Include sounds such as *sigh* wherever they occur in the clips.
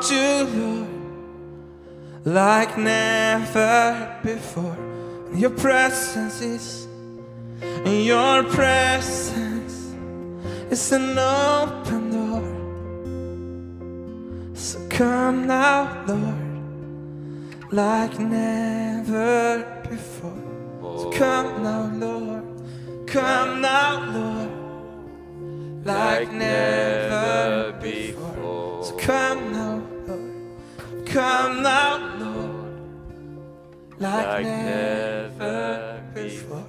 We want Lord, like never before. Your presence is, in your presence is an open door. So come now, Lord, like never before. So come now, Lord, come now, Lord, like never before. So come like, never before.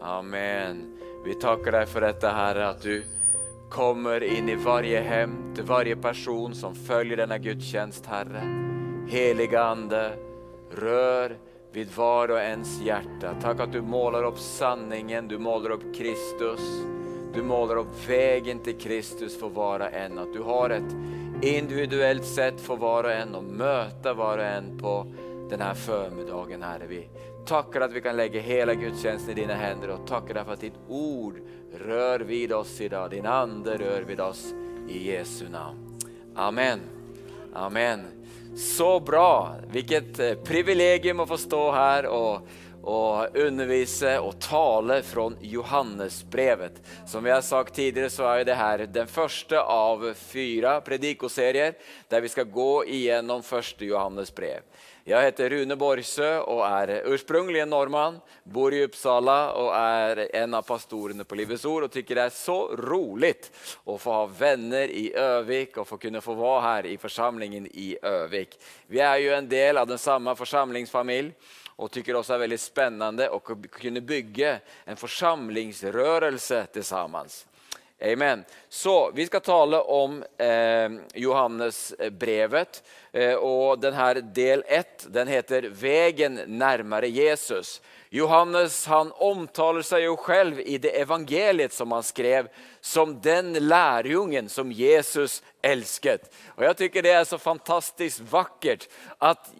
Amen. Vi takker deg for dette, Herre, at du kommer inn i varje hem, til varje person som følger denne gudstjenest, Herre. Helige Ande, rør vid var og ens hjerte. Takk at du måler opp sanningen, du måler opp Kristus. Du måler opp vegen til Kristus for var og en. At du har ett individuellt sätt för var och en Og möta var och en på den här förmiddagen Herre. Vi tackar att vi kan lägga hela gudstjänsten i dina händer och tackar därför att ditt ord rör vid oss idag. Din ande rör vid oss i Jesu namn. Amen. Amen. Så bra! Vilket eh, privilegium å få stå her och, och undervise og tale fra Johannesbrevet. Som vi har sagt tidligere, så er det her den første av fire predikoserier der vi skal gå igjennom første Johannes Johannesbrev. Jeg heter Rune Borgsø och är ursprungligen nordmann. bor i Uppsala og er en av pastorene på Livets Ord Og syns det er så roligt å få ha venner i Øvik og få kunne få være her i forsamlingen i Øvik. Vi er jo en del av den samme församlingsfamilj och tycker också är väldigt spännande å kunne bygga en församlingsrörelse tillsammans. Amen. Så vi skal tale om eh, Johannesbrevet eh, og denne del 1 den heter Vägen närmare Jesus. Johannes han omtaler seg jo selv i det evangeliet som han skrev som den lærjungen som Jesus älskat. Og Jeg tycker det er så fantastisk vakkert at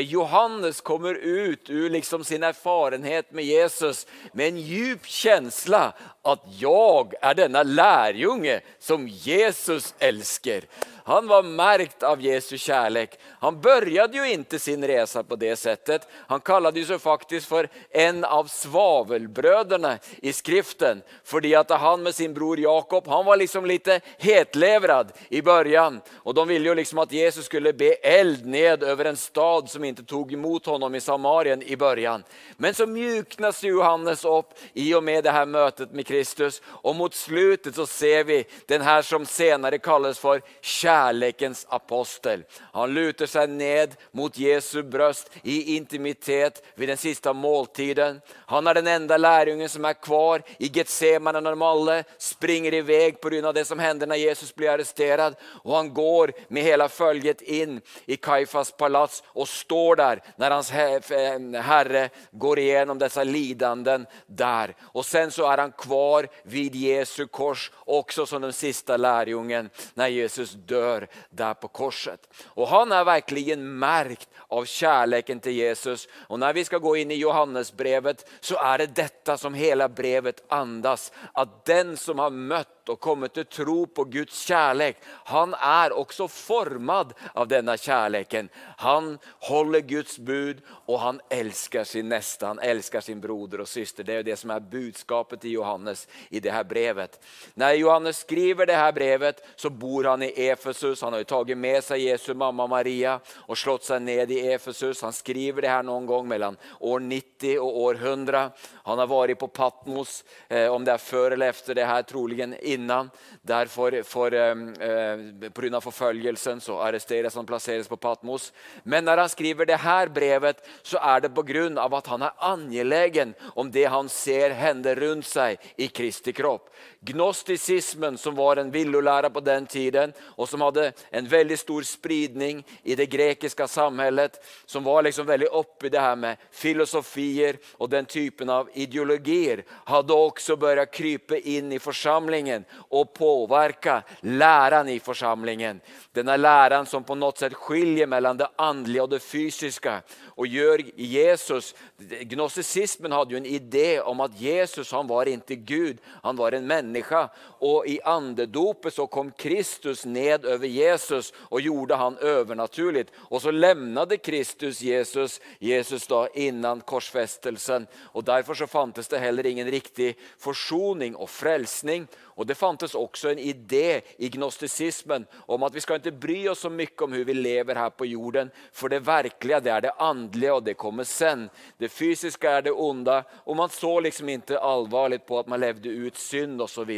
Johannes kommer ut ur liksom sin erfarenhet med Jesus med en djup känsla at jag er denne lärjunge som Jesus elsker'. Han var märkt av Jesu kärlek. Han började ju inte sin resa på det sättet. Han kallade sig faktiskt för en av svavelbröderna i skriften. Fordi at han med sin bror Jakob, han var liksom lite hetlevrad början. Och de ville ju liksom att Jesus skulle be eld ned över en stad som inte tog emot honom i Samarien i början. Men så mjuknas Johannes upp i och med det här mötet med Kristus. Och mot slutet så ser vi den här som senare kallas för kärlekens apostel. Han lutar sig ned mot Jesu bröst i intimitet vid den sista måltiden. Han är den enda lärjungen som är kvar i Getsemane när de alla springer iväg på grund av det som hände när Jesus blir arresterad. Och han går med hela följet in i Kaifas palats och står där när hans herre går igenom dessa lidanden där. Och sen så är han kvar vid Jesu kors också som den sista lärjungen när Jesus dör där på korset. Och han är verkligen märkt av kärleken till Jesus. Och när vi ska gå in i Johannesbrevet så är det detta som hela brevet andas. Att den som har mött och kommit til tro på Guds kjærlighet, han er også formad av denne kjærligheten. Han holder Guds bud og han elsker sin neste. han elsker sin broder og syster. Det er jo det som er budskapet til Johannes i det her brevet. Når Johannes skriver det her brevet så bor han i Efesus, han har jo tatt med seg Jesu mamma Maria og slått seg ned i Efesus. Han skriver det her noen gang mellom år 90 og år 100. Han har vært på Patmos, eh, om det er før eller efter det her, troligen innan. Der for, for, eh, Pga. forfølgelsen så arresteres han plasseres på Patmos. Men når han skriver det her brevet, så er det pga. at han er angelegen om det han ser hende rundt seg i Kristi kropp. Gnostisismen, som var en villolære på den tiden, og som hadde en veldig stor spridning i det grekiske samfunnet, som var liksom veldig oppi det her med filosofier og den typen av ideologier, hadde også begynt krype inn i forsamlingen og påverka läran i forsamlingen. Denna läran som på noe sett skiljer mellom det andliga og det fysiske. Och gör Jesus, gnosticismen hadde jo en idé om at Jesus han var ikke Gud, han var en menneske. Og i andedopet så kom Kristus ned over Jesus og gjorde han overnaturlig. Og så lemnade Kristus Jesus, Jesus då innan korsfästelsen. Og Derfor så fantes det heller ingen riktig forsoning og frelsning. Og Det fantes også en idé i gnostisismen om at vi skal ikke bry oss så mye om hvordan vi lever her på jorden, for det virkelige det er det åndelige, og det kommer sen. Det fysiske er det onde, og man så liksom ikke alvorlig på at man levde ut synd osv.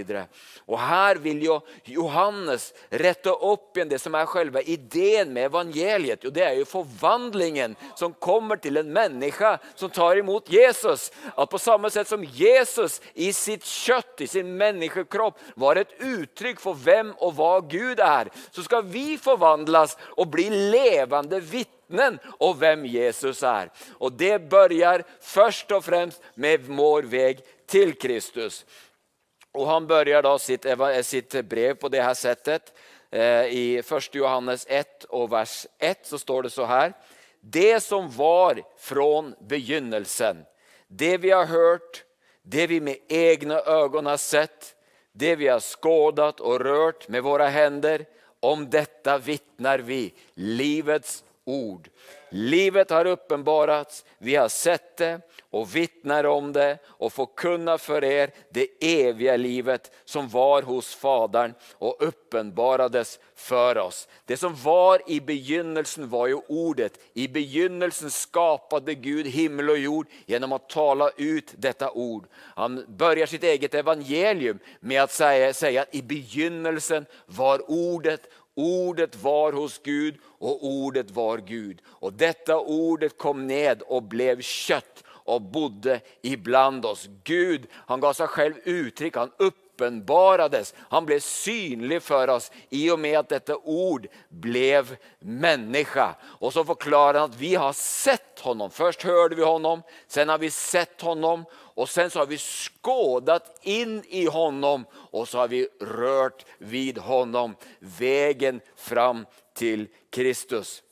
Og her vil jo Johannes rette opp igjen det som er selve ideen med evangeliet. Jo, det er jo forvandlingen som kommer til en menneske som tar imot Jesus. At på samme sett som Jesus i sitt kjøtt, i sin menneskekropp, opp, var et uttrykk for hvem og hva Gud er, så skal vi forvandles og bli levende vitner om hvem Jesus er. Og Det begynner først og fremst med vår vei til Kristus. Og Han begynner da sitt, sitt, brev på det her settet. Eh, I 1. Johannes 1 og vers 1 så står det så her. Det som var fra begynnelsen, det vi har hørt, det vi med egne øyne har sett, det vi har skådat og rørt med våre hender, om dette vittnar vi, livets ord. Livet har uppenbarats, vi har sett det og vittnar om det og forkunnar for er det evige livet som var hos Fadern og uppenbarades for oss. Det som var i begynnelsen var jo ordet. I begynnelsen skapade Gud himmel og jord genom å tale ut dette ord. Han börjar sitt eget evangelium med å si at i begynnelsen var ordet Ordet var hos Gud, og ordet var Gud. Og dette ordet kom ned og ble kjøtt og bodde ibland oss. Gud han ga seg selv uttrykk. Han åpenbarades. Han ble synlig for oss i og med at dette ord ble menneske. Og så forklarer han at vi har sett honom. Først hørte vi honom, sen har vi sett honom. Og sen så har vi skådat inn i honom og så har vi rørt vid honom. Veien fram til Kristus.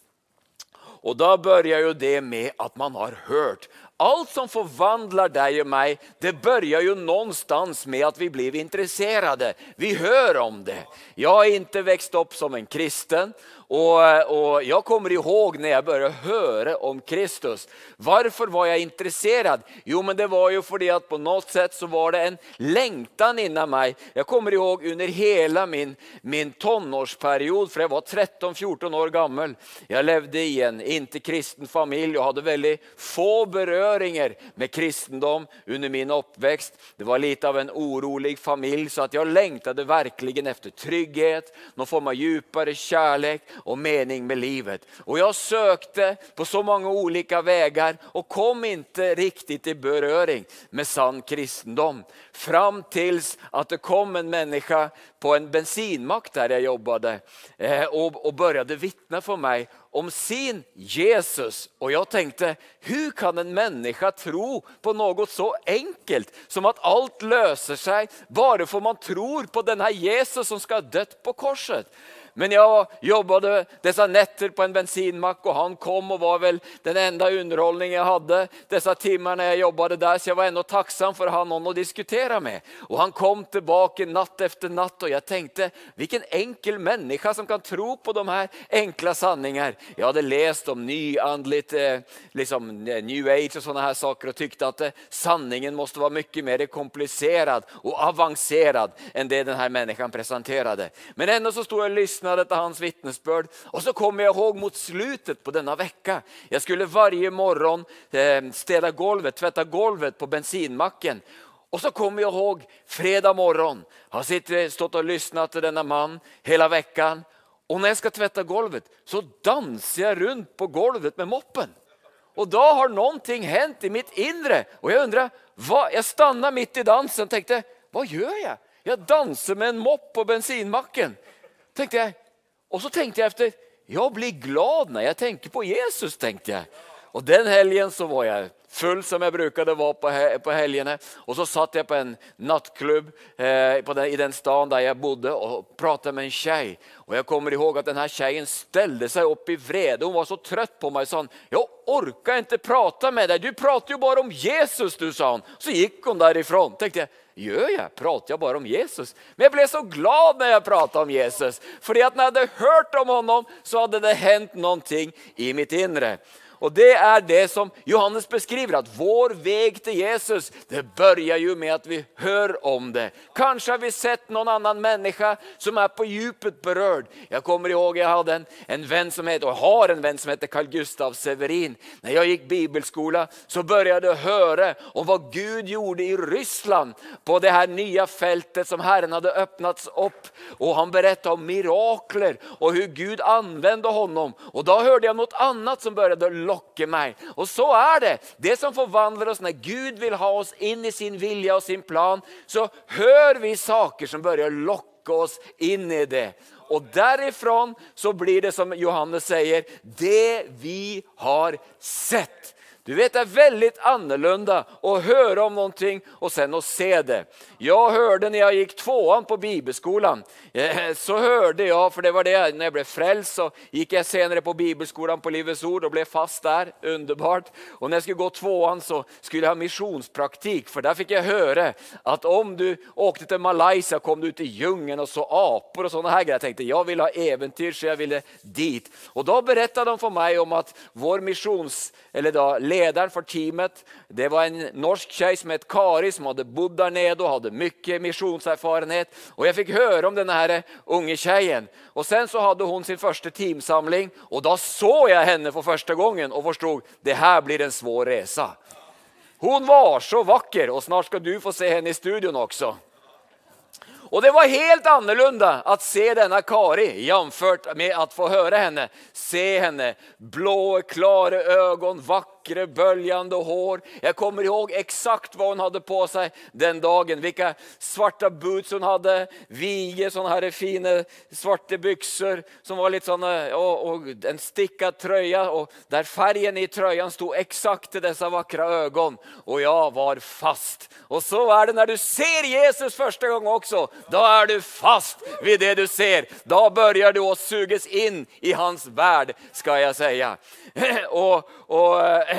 Og Da begynner jo det med at man har hørt. Allt som förvandlar dig och mig, det börjar ju någonstans med att vi blir intresserade. Vi hör om det. Jag har inte växt upp som en kristen och, och, Jag kommer ihåg när jag började höra om Kristus. Varför var jag intresserad? Jo, men det var ju för att på något sätt så var det en längtan inom mig. Jag kommer ihåg under hela min, min tonårsperiod, för jag var 13-14 år gammal. Jag levde i en inte kristen familj och hade väldigt få beröringar med kristendom under min uppväxt. Det var lite av en orolig familj så att jag längtade verkligen efter trygghet, någon form av djupare kärlek och mening med livet. Och jag sökte på så många olika vägar och kom inte riktigt i beröring med sann kristendom. Fram tills att det kom en människa på en bensinmack där jag jobbade og och, började vittna för mig om sin Jesus. Och jag tänkte, hur kan en människa tro på något så enkelt som att allt löser sig bara för man tror på den här Jesus som ska ha dött på korset? Men jag jobbade dessa nätter på en bensinmack och han kom och var väl den enda underhållning jag hade dessa timmar när jag jobbade där. Så jag var ändå tacksam för att ha någon att diskutera med. Och han kom tillbaka natt efter natt och jag tänkte vilken enkel människa som kan tro på de här enkla sanningar. Jag hade läst om nyandligt, eh, liksom eh, new age och sådana här saker och tyckte att eh, sanningen måste vara mycket mer komplicerad och avancerad än det den här människan presenterade. Men ändå så stod jag och lyssnade lyssnade dette hans vittnesbörd. Och så kommer jag ihåg mot slutet på denna vecka. Jag skulle varje morgon eh, städa golvet, tvätta golvet på bensinmacken. Och så kommer jag ihåg fredag morgon. Jag har sitter, stått och lyssnat till denna man hela veckan. Och när jag ska tvätta golvet så dansar jag runt på golvet med moppen. Och då har någonting hänt i mitt inre. Och jag undrar, vad, jag stannar mitt i dansen och tänkte, vad gör jag? Jag danser med en mopp på bensinmacken. Tänkte jeg. Og så tenkte jeg etter Jeg blir glad når jeg tenker på Jesus. tenkte jeg. Og den helgen så var jeg full som jeg brukade vara på, på helgene. Og så satt jeg på en nattklubb eh, på den, i den stan der jeg bodde og pratet med en tjej. Og jeg kommer ihåg at den här tjejen ställde seg opp i vrede. Hun var så trött på meg, sa, jag orkar inte prata med deg. Du prater jo bare om Jesus, du sa hun. Så gikk hun derifrån. Tenkte jag, Gör jeg? Prater jeg bare om Jesus? Men jeg ble så glad når jeg prata om Jesus. fordi at når jeg hadde hørt om honom så hadde det hendt noen ting i mitt inre. Och det er det som Johannes beskriver, at vår vei til Jesus, det begynner jo med at vi hører om det. Kanskje har vi sett noen annen menneske som er på djupet berørt. Jeg kommer ihåg jeg hadde en, en venn som heter, og har en venn som heter Carl Gustav Severin. Når jeg gikk bibelskola så begynte jeg å høre om hva Gud gjorde i Ryssland på det her nye feltet som Herren hadde åpnet opp. Og han berättade om mirakler og hvordan Gud använde honom. Og da hørte jeg noe annet som började lockar meg. Og så er det. Det som forvandler oss når Gud vil ha oss inn i sin vilje og sin plan, så hører vi saker som bør lokke oss inn i det. Og derifra så blir det som Johannes sier, det vi har sett. Du vet det är väldigt annorlunda att höra om någonting och sen att se det. Jag hörde när jag gick tvåan på bibelskolan, eh, så hörde jag, för det var det när jag blev frälst så gick jag senare på bibelskolan på Livets Ord och blev fast där, underbart. Och när jag skulle gå tvåan så skulle jag ha missionspraktik för där fick jag höra att om du åkte till Malaysia kom du ut i djungeln och så apor och sådana här grejer. Jag tänkte jag vill ha äventyr så jag ville dit. Och då berättade de för mig om att vår missions, eller då, ledaren for teamet, det var en norsk tjej som het Kari som hadde bodd der nede og hadde mye missionserfarenhet. Og jeg fikk høre om denne her unge tjejen. Og sen så hadde hun sin første teamsamling og da så jeg henne for første gangen og forsto det her blir en svår resa. Hun var så vacker og snart skal du få se henne i studion også. Og det var helt annorlunda å se denne Kari jamført med å få høre henne. Se henne, blå, klara ögon, vackra böljande hår. Jag kommer ihåg exakt vad hon hade på sig den dagen. Vilka svarta boots hon hade, vige, sådana här fina svarta byxor som var lite såna, och, och en stickad tröja och där färgen i tröjan stod exakt til dessa vackra ögon. Och jag var fast. Och så är det när du ser Jesus första gången också då är du fast vid det du ser. Då börjar du att sugas in i hans värld, ska jag säga. *clears throat* Och, och eh, eh,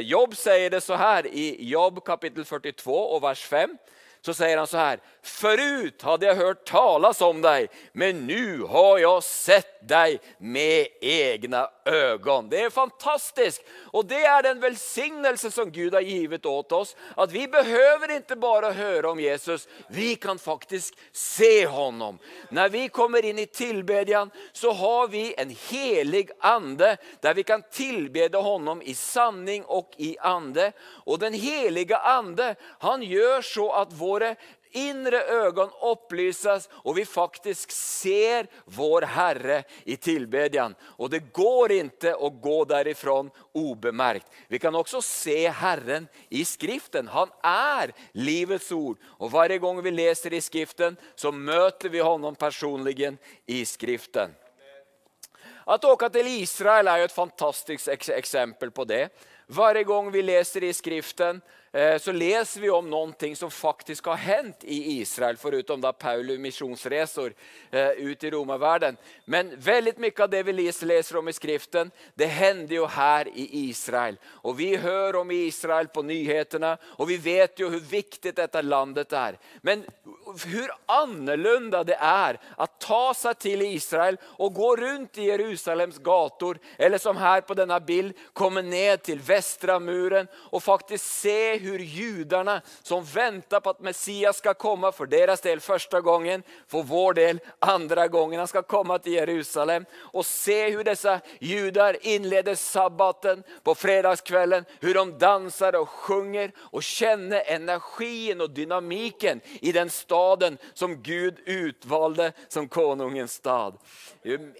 Jobb säger det så här i Jobb kapitel 42 och vers 5 så säger han så här, förut hade jag hört talas om dig, men nu har jag sett dig med egne øyne. Det er fantastisk! Og det er den velsignelse som Gud har givet åt oss. At vi behøver ikke bare høre om Jesus, vi kan faktisk se honom. Når vi kommer inn i tilbedjan, så har vi en helig ande der vi kan tilbede honom i sanning og i ande. Og den helige ande, han gjør så at våra inre ögon opplyses, och vi faktiskt ser vår Herre i tillbedjan. Och det går inte att gå därifrån obemärkt. Vi kan också se Herren i skriften. Han är livets ord. Och varje gång vi läser i skriften så möter vi honom personligen i skriften. Att åka till Israel är ett fantastiskt exempel på det. Varje gång vi läser i skriften så leser vi om noe som faktisk har hendt i Israel, foruten da Paulus missionsresor eh, ut i romarvärlden. Men veldig mye av det vi leser om i skriften, det hender jo her i Israel. Og vi hører om Israel på nyhetene, og vi vet jo hvor viktig dette landet er. Men hvor annerledes det er å ta seg til Israel og gå rundt i Jerusalems gator, eller som her på denne bild, komme ned til Vestramuren og faktisk se hur judarna som väntar på att Messias ska komma för deras del första gången, för vår del andra gången. Han ska komma till Jerusalem och se hur dessa judar inleder sabbaten på fredagskvällen, hur de dansar och sjunger och känner energin och dynamiken i den staden som Gud utvalde som konungens stad.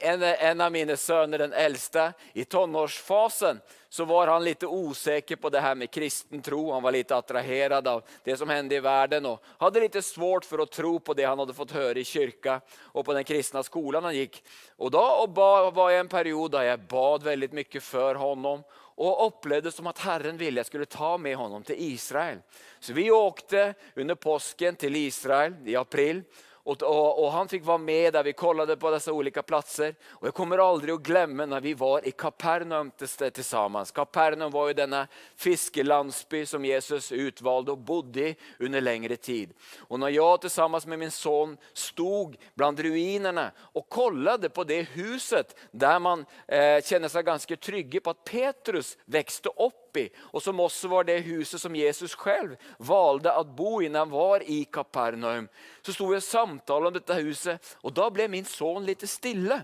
En, en av mina söner, den äldsta, i tonårsfasen så var han litt osäker på det här med kristen tro. Han var litt attraherad av det som hände i världen och hade lite svårt för att tro på det han hadde fått høre i kyrka og på den kristna skolan han gikk. Och då var jag en period där jag bad väldigt mycket för honom og opplevde som at Herren ville jeg skulle ta med honom til Israel. Så vi åkte under påsken til Israel i april och, och, och, han fick vara med där vi kollade på dessa olika platser. Och jag kommer aldrig att glömma när vi var i Kapernaum tillsammans. Kapernaum var ju denna fiskelandsby som Jesus utvalde och bodde i under längre tid. Och när jag tillsammans med min son stod bland ruinerna och kollade på det huset där man eh, kände sig ganska trygga på att Petrus växte upp i och som också var det huset som Jesus själv valde att bo i när han var i Kapernaum. Så stod vi og samtalade om dette huset og da ble min son litt stille.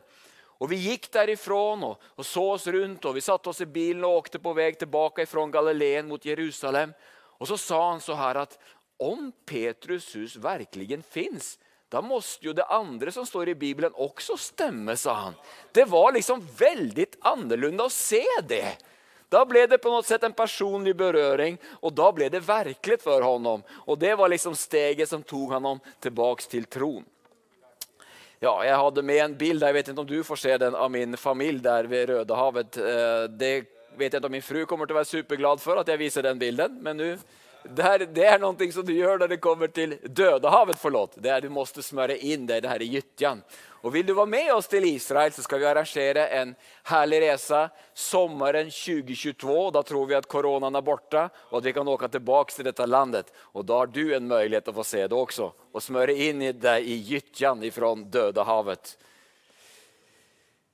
Og vi gikk derifrån og, og så oss rundt, og vi satte oss i bilen og åkte på vei tilbake ifrån Galileen mot Jerusalem. Og så sa han så her at om Petrus hus verkligen fins, da måtte jo det andre som står i Bibelen, også stemme, sa han. Det var liksom veldig annorlunda å se det. Då ble det på något sätt en personlig berøring, og da ble det verkligt for honom. Og det var liksom steget som tog honom tilbake til tron. Ja, jeg hadde med en bild, jeg vet ikke om du får se den, av min familie der ved Rødehavet. Eh, det vet jeg ikke om min fru kommer til å være superglad for at jeg viser den bilden, men nu det, här, det er noe som du gjør når det kommer til Dødehavet. Forlåt. Det er du måtte smøre inn deg det her i gyttjan. Och vil du være med oss til Israel så skal vi arrangere en herlig resa sommeren 2022. Da tror vi at koronaen er borte, og at vi kan åke tilbake til dette landet. Og da har du en mulighet til å få se det også, og smøre inn i deg i gyttjan fra Dødehavet.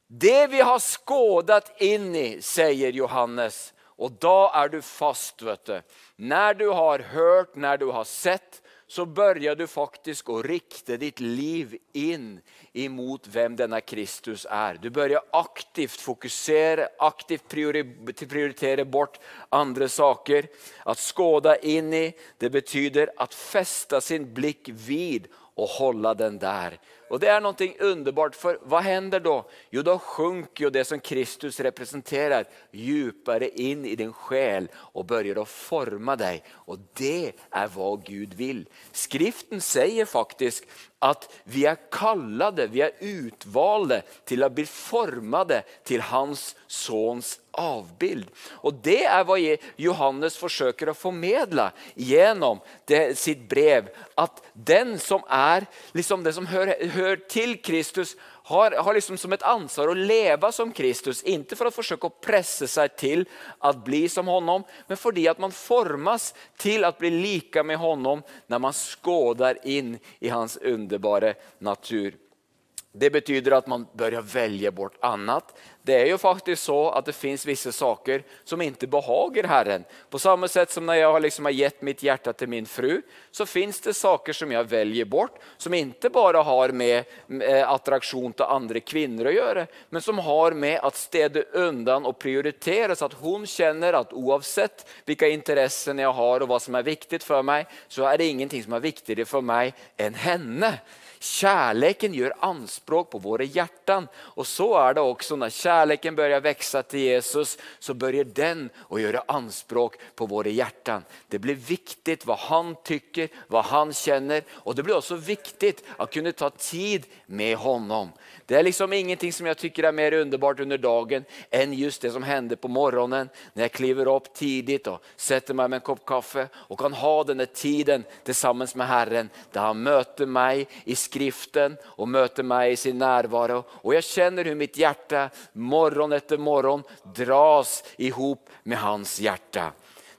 Det vi har skådet inn i, sier Johannes, og da er du fast. Vet du. Når du har hørt, når du har sett, så börjar du faktisk å rikte ditt liv inn imot hvem denne Kristus er. Du börjar aktivt fokusere, aktivt prioritere bort andre saker. Att skåda inn i, det betyder att fästa sin blikk vid og holde den där. Och Det är någonting underbart, för vad händer då? Jo, då sjunker ju det som Kristus representerar djupare in i din själ och börjar att forma dig. Och det är vad Gud vill. Skriften säger faktiskt att vi är kallade, vi är utvalda till att bli formade till hans sons avbild. Och Det är vad Johannes försöker att förmedla genom det, sitt brev. Att den som är, liksom det som hör, hör till Kristus har, har liksom som ett ansvar att leva som Kristus. Inte för att försöka pressa sig till att bli som honom, men för att man formas till att bli lika med honom när man skådar in i hans underbara natur. Det betyder att man börjar välja bort annat. Det är ju faktiskt så att det finns vissa saker som inte behagar Herren. På samma sätt som när jag liksom har gett mitt hjärta till min fru, så finns det saker som jag väljer bort, som inte bara har med attraktion till andra kvinnor att göra, men som har med att städa undan och prioritera så att hon känner att oavsett vilka intressen jag har och vad som är viktigt för mig, så är det ingenting som är viktigare för mig än henne. Kärleken gör anspråk på våra hjärtan och så är det också när kärleken börjar växa till Jesus så börjar den att göra anspråk på våra hjärtan. Det blir viktigt vad han tycker, vad han känner och det blir också viktigt att kunna ta tid med honom. Det är liksom ingenting som jag tycker är mer underbart under dagen än just det som hender på morgonen när jag kliver upp tidigt och sätter mig med en kopp kaffe och kan ha den där tiden tillsammans med Herren där han möter mig i skriften och möter mig i sin närvaro. Och jag känner hur mitt hjärta morgon efter morgon dras ihop med hans hjärta.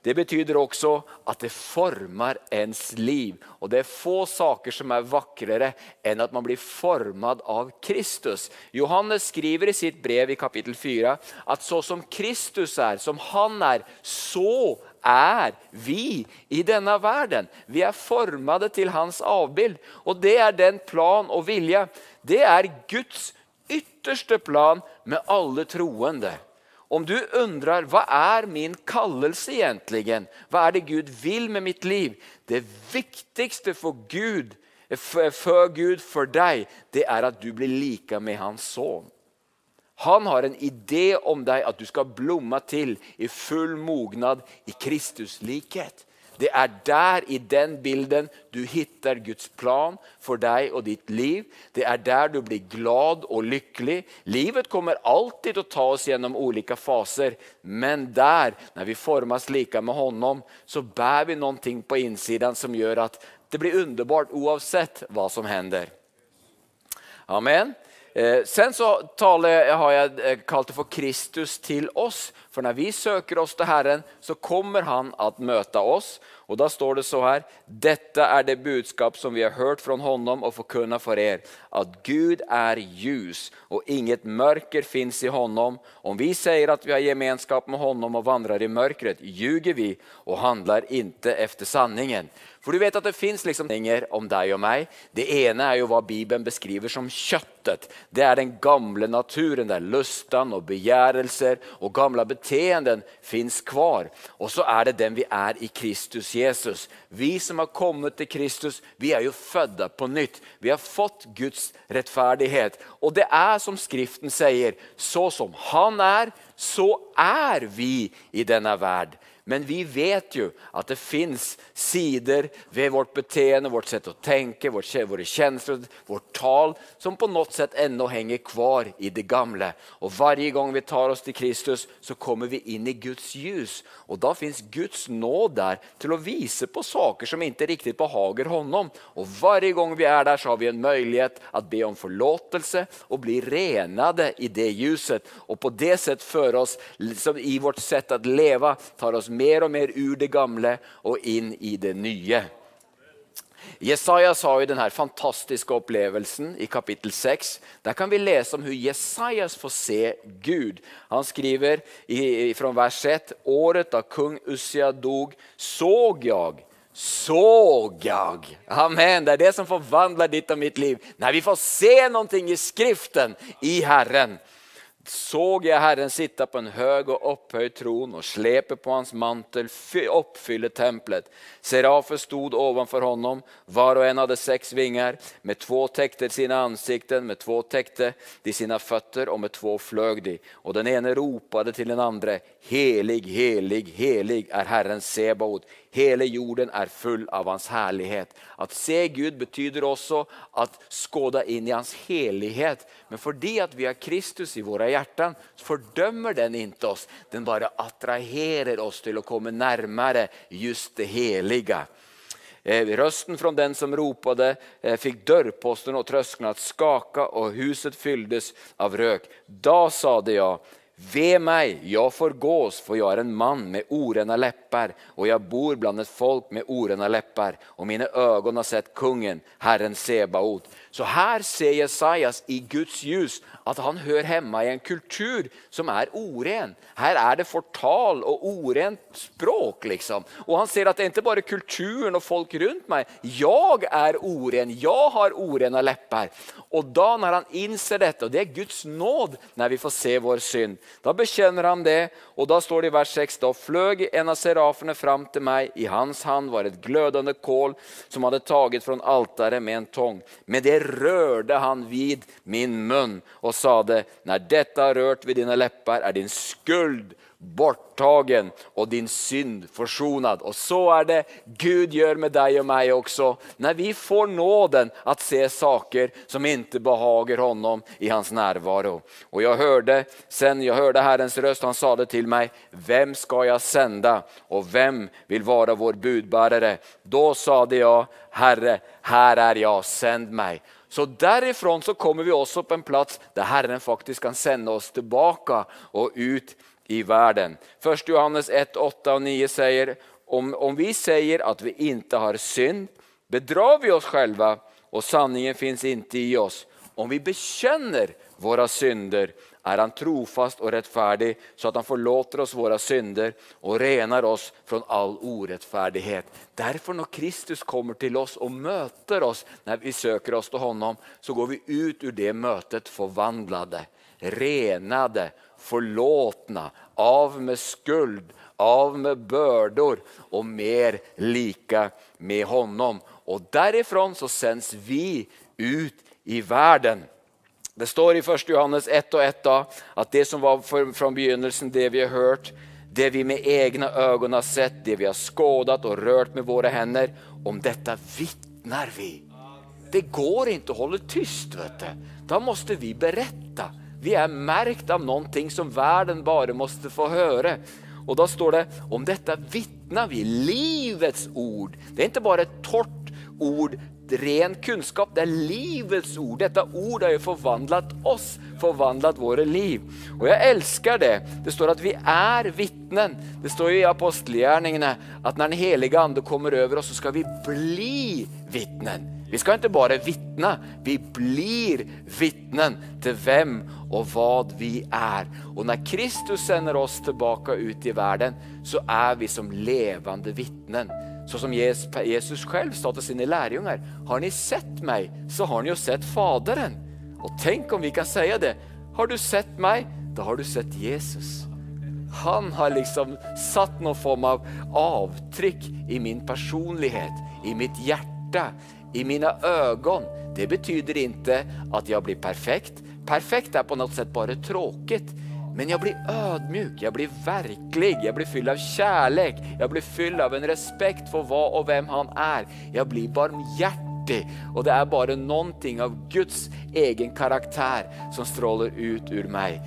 Det betyder också att det formar ens liv. Och det är få saker som är vackrare än att man blir formad av Kristus. Johannes skriver i sitt brev i kapitel 4 att så som Kristus är, som han är, så är vi i denne verden. Vi er formade til hans avbild. Og det er den plan og vilje. Det er Guds ytterste plan med alle troende. Om du undrar hva er min kallelse egentligen? Hva er det Gud vil med mitt liv? Det viktigste for Gud, for Gud for deg, det er at du blir lika med hans son. Han har en idé om deg at du skal blomme til i full mognad i Kristuslikhet. Det er der, i den bilden du hittar Guds plan for deg og ditt liv. Det er der du blir glad og lykkelig. Livet kommer alltid å ta oss gjennom ulike faser. Men der, når vi formes like med honom, så bär vi noe på insidan som gjør at det blir underbart oavsett hva som hender. Amen. Eh, sen så taler, har jag eh, kalt det for Kristus til oss. For når vi søker oss til Herren så kommer han at møte oss. Og da står det så her.: Dette er det budskap som vi har hørt fra honom og forkunna for er, at Gud er ljus og inget mørker fins i honom. Om vi sier at vi har gemenskap med honom og vandrer i mørket, ljuger vi og handler ikke efter sanningen. För du vet at det fins liksom om deg og meg. Det ene er jo hva Bibelen beskriver som kjøttet. Det er den gamle naturen der lustan og begjærelser og gamle beteenden fins kvar. Og så er det den vi er i Kristus Jesus. Vi som har kommet til Kristus, vi er jo født på nytt. Vi har fått Guds rettferdighet. Og det er som skriften sier, så som han er, så er vi i denne värld. Men vi vet jo at det fins sider ved vårt beteende, vårt sett å tenke, vårt, våre känslor, vårt tal som på något sätt ennå henger kvar i det gamle. Og varje gang vi tar oss til Kristus så kommer vi inn i Guds ljus. Og da fins Guds nåd der til å vise på saker som ikke riktig behager honom. Og varje gang vi er der så har vi en mulighet att be om förlåtelse og bli renade i det ljuset. Og på det sett føre oss, i vårt sätt att leva, tar oss mer og mer ur det gamle og inn i det nye. Jesajas har jo denne fantastiske opplevelsen i kapittel 6. Der kan vi lese om hvordan Jesajas får se Gud. Han skriver i, fra vers 1, året da kung Ussia dog såg jeg såg jeg. Amen, det er det som forvandler ditt og mitt liv. Nei, vi får se noe i skriften i Herren såg jeg Herren sitte på en høg og opphøyd tron og slepe på hans mantel oppfylle templet. Serafer stod ovanfor honom, var og en hadde sex vingar, med två tekter sine ansikten, med två tekter de sine føtter, og med två fløg de. Og den ene ropade til den andre, helig, helig, helig er Herren Sebaot. Hela jorden er full av hans herlighet. At se Gud betyder også at skåda inn i hans helighet. Men fordi at vi har Kristus i våre hjerter, fordømmer den inte oss. Den bare attraherer oss til å komme nærmere just det helige. Røsten rösten från den som ropade fikk fick dörrposten och tröskeln att skaka och huset fylldes av rök. sa sade jag, Ve meg, jag förgås for jeg er en man med orena läppar og jeg bor bland ett folk med orena läppar og mine ögon har sett kungen, Herren Sebaot. Så her ser Jesajas i Guds ljus at han hører hjemme i en kultur som er oren. Her er det fortal og orent språk. Liksom. Og han ser at det er ikke bare kulturen og folk rundt meg. Jeg er oren, Jeg har orene lepper. Og da, når han innser dette, og det er Guds nåd når vi får se vår synd, da bekjenner han det og da står det i vers 6, da fløg en av serafene fram til meg. i hans hand var et glødende kål som hadde taget fra altaret med en tong. Med det rörde han vid min mun sa sade, Når dette har rørt ved dina lepper, er din skuld borttagen og din synd forsonad. Og så er det Gud gjør med deg og meg også. Når vi får nåden att se saker som ikke behager honom i hans närvaro. Og jeg hørte, sen jag hörde Herrens röst, han sade til meg, vem skal jeg sende? og vem vil være vår budbärare? Då sade jeg, Herre, her er jeg, send mig. Så derifrån så kommer vi også på en plats der Herren faktisk kan sende oss tilbake og ut i verden. 1. Johannes 1, 8 og 9 sier om, om vi sier at vi ikke har synd bedrar vi oss själva og sanningen fins ikke i oss. Om vi bekjenner våre synder är han trofast och rättfärdig så att han förlåter oss våra synder och renar oss från all orättfärdighet. Därför när Kristus kommer till oss och möter oss när vi söker oss till honom så går vi ut ur det mötet förvandlade, renade, förlåtna, av med skuld, av med bördor och mer lika med honom. Och därifrån så sänds vi ut i världen. Det står i 1 Johannes 1 og 1 da, at det som var fra begynnelsen, det vi har hørt, det vi med egne øyne har sett, det vi har skådat og rørt med våre hender, om dette vitner vi. Det går ikke å holde tyst. Vet du. Da måtte vi berette. Vi er märkt av noe som verden bare måtte få høre. Og da står det, om dette vitner vi, livets ord. Det er ikke bare et torrt ord ren kunnskap. det er livets ord. Dette ordet har jo forvandlet oss, forvandlet våre liv. Og jeg elsker det. Det står at vi er vittnen. Det står jo i apostelgjerningene at når den hellige ande kommer over oss så skal vi bli vittnen. Vi skal ikke bare vitne, vi blir vittnen til hvem og hva vi er. Og når Kristus sender oss tilbake ut i verden, så er vi som levende vittnen. Så som Jesus själv sa till sina lärjungar, har ni sett mig så har ni ju sett Faderen. Och tänk om vi kan säga det, har du sett mig, då har du sett Jesus. Han har liksom satt någon form av avtryck i min personlighet, i mitt hjärta, i mina ögon. Det betyder inte att jag blir perfekt. Perfekt är på något sätt bara tråkigt. Men jag blir ödmjuk, jag blir verklig, jag blir fylld av kärlek, jag blir fylld av en respekt for hva og hvem han er. Jeg blir barmhjertig. Og det er bare noen ting av Guds egen karakter som stråler ut ur meg.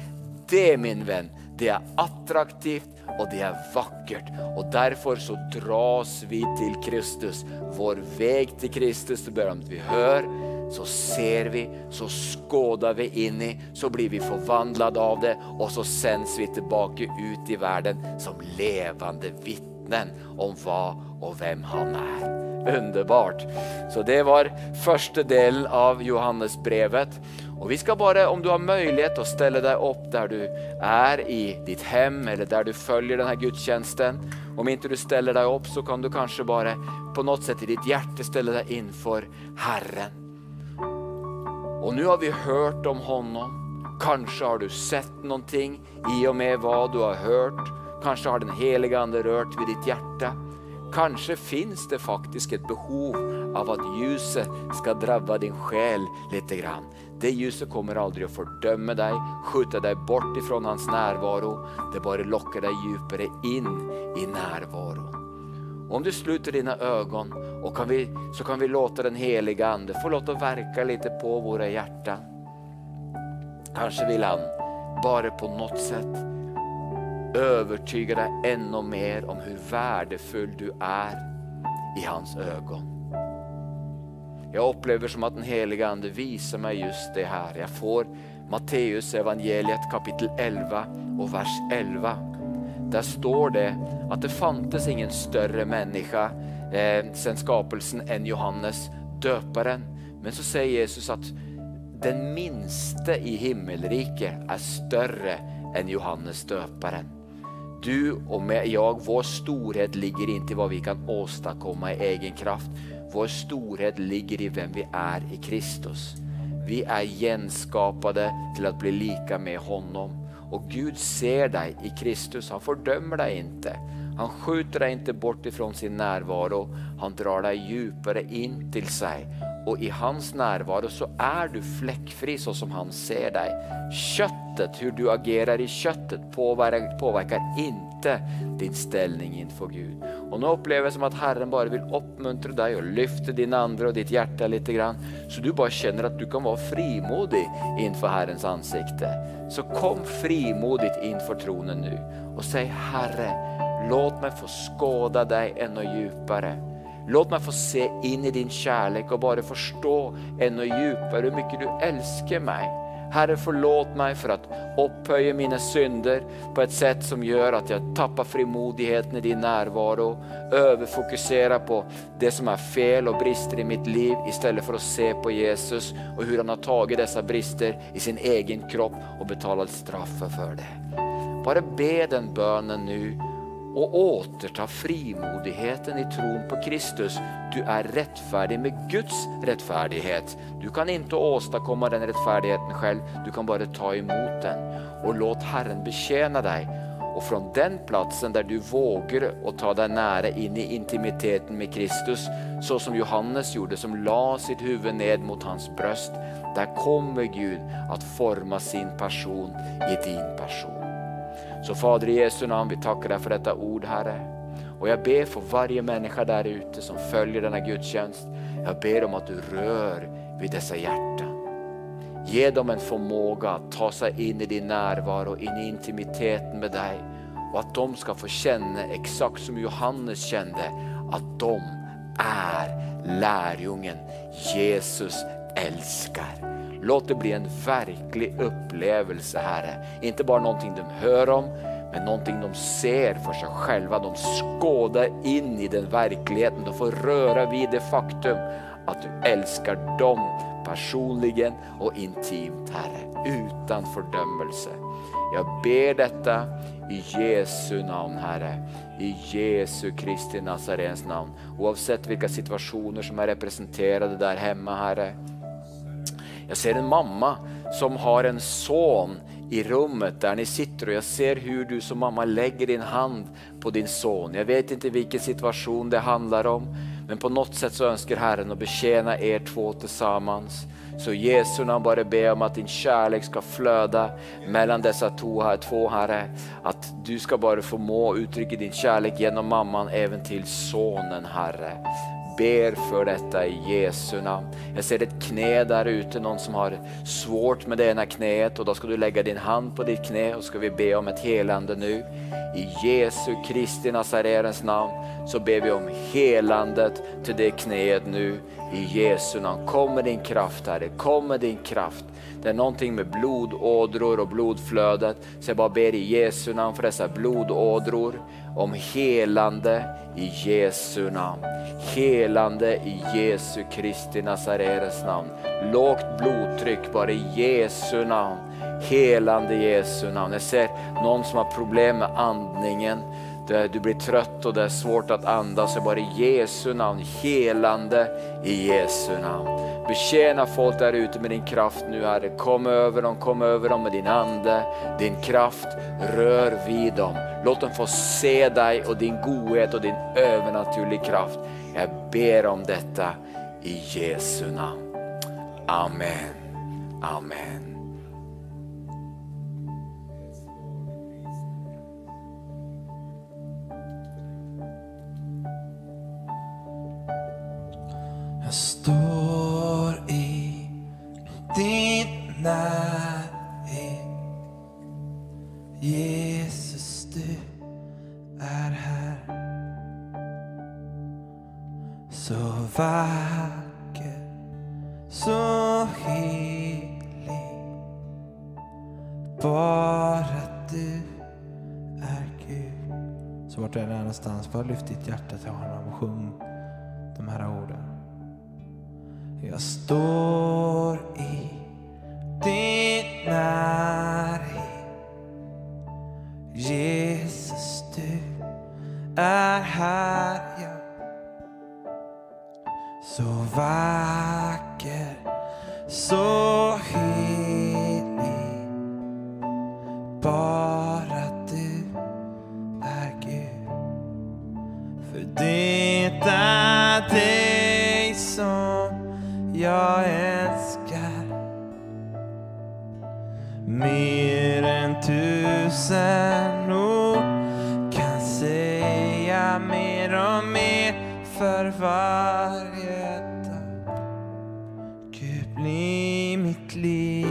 Det min venn, det er attraktivt og det er vakkert. Og derfor så dras vi til Kristus. Vår vei til Kristus, det bør om at vi hör, så ser vi, så skåder vi inn i, så blir vi forvandlet av det og så sendes vi tilbake ut i verden som levende vittnen om hva og hvem han er. Underbart! Så det var første delen av Johannesbrevet. Og vi skal bare, om du har mulighet, å stelle deg opp der du er i ditt hem eller der du følger denne gudstjenesten. Om ikke du steller deg opp, så kan du kanskje bare på noe sett i ditt hjerte stelle deg dig inför Herren. Och nå har vi hørt om honom. Kanskje har du sett noen ting i og med hva du har hørt. Kanskje har den hellige Ande rørt ved ditt hjerte. Kanskje fins det faktisk et behov av at ljuset skal drabba din sjel lite grann. Det ljuset kommer aldri å fordømme deg, skjuta deg bort ifrån hans nærvaro. Det bare lokker deg dypere inn i närvaron. Om du sluter dina ögon och kan vi, så kan vi låta den heliga Ande få låta verka lite på våra hjärtan. Kanske vill han bara på något sätt övertyga dig ännu mer om hur värdefull du är i hans ögon. Jag upplever som att den heliga Ande visar mig just det här. Jag får Matteus evangeliet kapitel 11 och vers 11. Där står det at det fantes ingen større menneske eh, sen skapelsen enn Johannes døperen. Men så sier Jesus at den minste i himmelriket er større enn Johannes døperen. Du og med jeg, vår storhet ligger inntil hva vi kan åstadkomme i egen kraft. Vår storhet ligger i hvem vi er i Kristus. Vi er genskapade til å bli lika med honom. Och Gud ser dig i Kristus, han fördömer dig inte. Han skjuter dig inte bort ifrån sin närvaro, han drar dig djupare in till sig. Och i hans närvaro så är du fläckfri så som han ser dig. Köttet, hur du agerar i köttet påverkar, påverkar din ställning inför Gud. Och nu upplever jag som att Herren bara vill uppmuntra dig och lyfta din andre och ditt lite grann. Så du bara känner att du kan vara frimodig inför Herrens ansikte. Så kom frimodigt inför tronen nu och säg Herre, låt mig få skåda dig ännu djupare. Låt meg få se inn i din kjærlighet og bare forstå enda djupere hvor mye du elsker mig. Herre, forlåt meg for å opphøye mine synder på et sett som gjør at jeg tapper frimodigheten i din närvaro, overfokuserer på det som er fel og brister i mitt liv i stedet for å se på Jesus og hvordan han har tatt disse brister i sin egen kropp og betalt straffet for det. Bare be den bønnen nu och återta frimodigheten i troen på Kristus. Du er rettferdig med Guds rettferdighet. Du kan ikke åstadkomme den rettferdigheten selv, du kan bare ta imot den. Og låt Herren betjene deg. Og fra den plassen der du våger å ta deg nære inn i intimiteten med Kristus, så som Johannes gjorde som la sitt huvud ned mot hans brøst, der kommer Gud at forma sin person i din person. Så Fader i Jesu navn, vi takker deg for dette ord Herre. Og jeg ber for varje människa der ute som følger denne gudstjänst. Jeg ber om at du rör vid dessa hjärtan. Ge dem en förmåga att ta seg inn i din nærvaro, inn i intimiteten med deg, og at de skal få kjenne exakt som Johannes kände, at de er lärjungen Jesus älskar. Låt det bli en verklig upplevelse Herre. Inte bara någonting de hör om, men någonting de ser för sig själva. De skådar in i den verkligheten. De får röra vid det faktum att du älskar dem personligen och intimt Herre, utan fördömelse. Jag ber detta i Jesu namn Herre, i Jesu Kristi Nazarens namn. Oavsett vilka situationer som är representerade där hemma Herre. Jag ser en mamma som har en son i rummet der ni sitter og jeg ser hur du som mamma legger din hand på din son. Jeg vet ikke hvilken situasjon det handler om, men på noe sett så ønsker Herren å betjene dere to sammen. Så Jesu namn bare be om at din kärlek skal flöda mellom disse to, her, två Herre. Att du ska bara förmå uttrycka din kärlek gjennom mamman även til sonen Herre ber for dette i Jesu navn. Jeg ser et kne der ute, noen som har svårt med det ene kneet. Og da skal du legge din hand på ditt kne, og skal vi be om et helande nu. I Jesu Kristi Nazarens navn så ber vi om helandet til det kneet nu. I Jesu namn. Kom med din kraft Herre, kom med din kraft. Det är någonting med blodådror och blodflödet. Så jag bara ber i Jesu namn för dessa blodådror om helande i Jesu namn. Helande i Jesu Kristi Nazareres namn. Lågt blodtryck bara i Jesu namn. Helande i Jesu namn. Jag ser någon som har problem med andningen. Du blir trött och det är svårt att andas. Så bara i Jesu namn, helande i Jesu namn. Betjäna folk där ute med din kraft nu Herre. Kom över dem, kom över dem med din ande, din kraft. Rör vid dem. Låt dem få se dig och din godhet och din övernaturliga kraft. Jag ber om detta i Jesu namn. Amen. Amen. Jag står i din nærhet. Jesus, du er her. Så vacker, så helig. Bare du er Gud. Så vart du än är någonstans, bara lyft ditt hjärta till honom och sjung Jag Gud bli mitt liv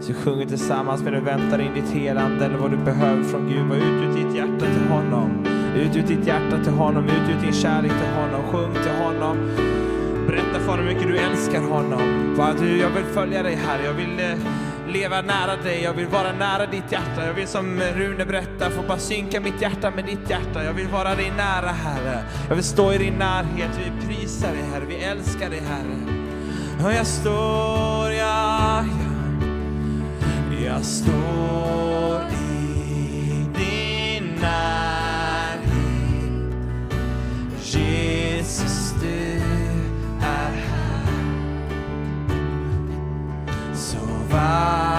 så sjunger tillsammans med du väntar in ditt helande eller vad du behöver från Gud. Var ut ur ditt hjärta till honom. Ut ur ditt hjärta till honom. Ut ur din kärlek till honom. Sjung till honom. Berätta för honom hur mycket du älskar honom. Bara du, jag vill följa dig här. Jag vill eh, leva nära dig. Jag vill vara nära ditt hjärta. Jag vill som Rune berättar få bara synka mitt hjärta med ditt hjärta. Jag vill vara dig nära Herre. Jag vill stå i din närhet. Vi prisar dig Herre. Vi älskar dig Herre. Och jag står, ja, ja. Jag står fire.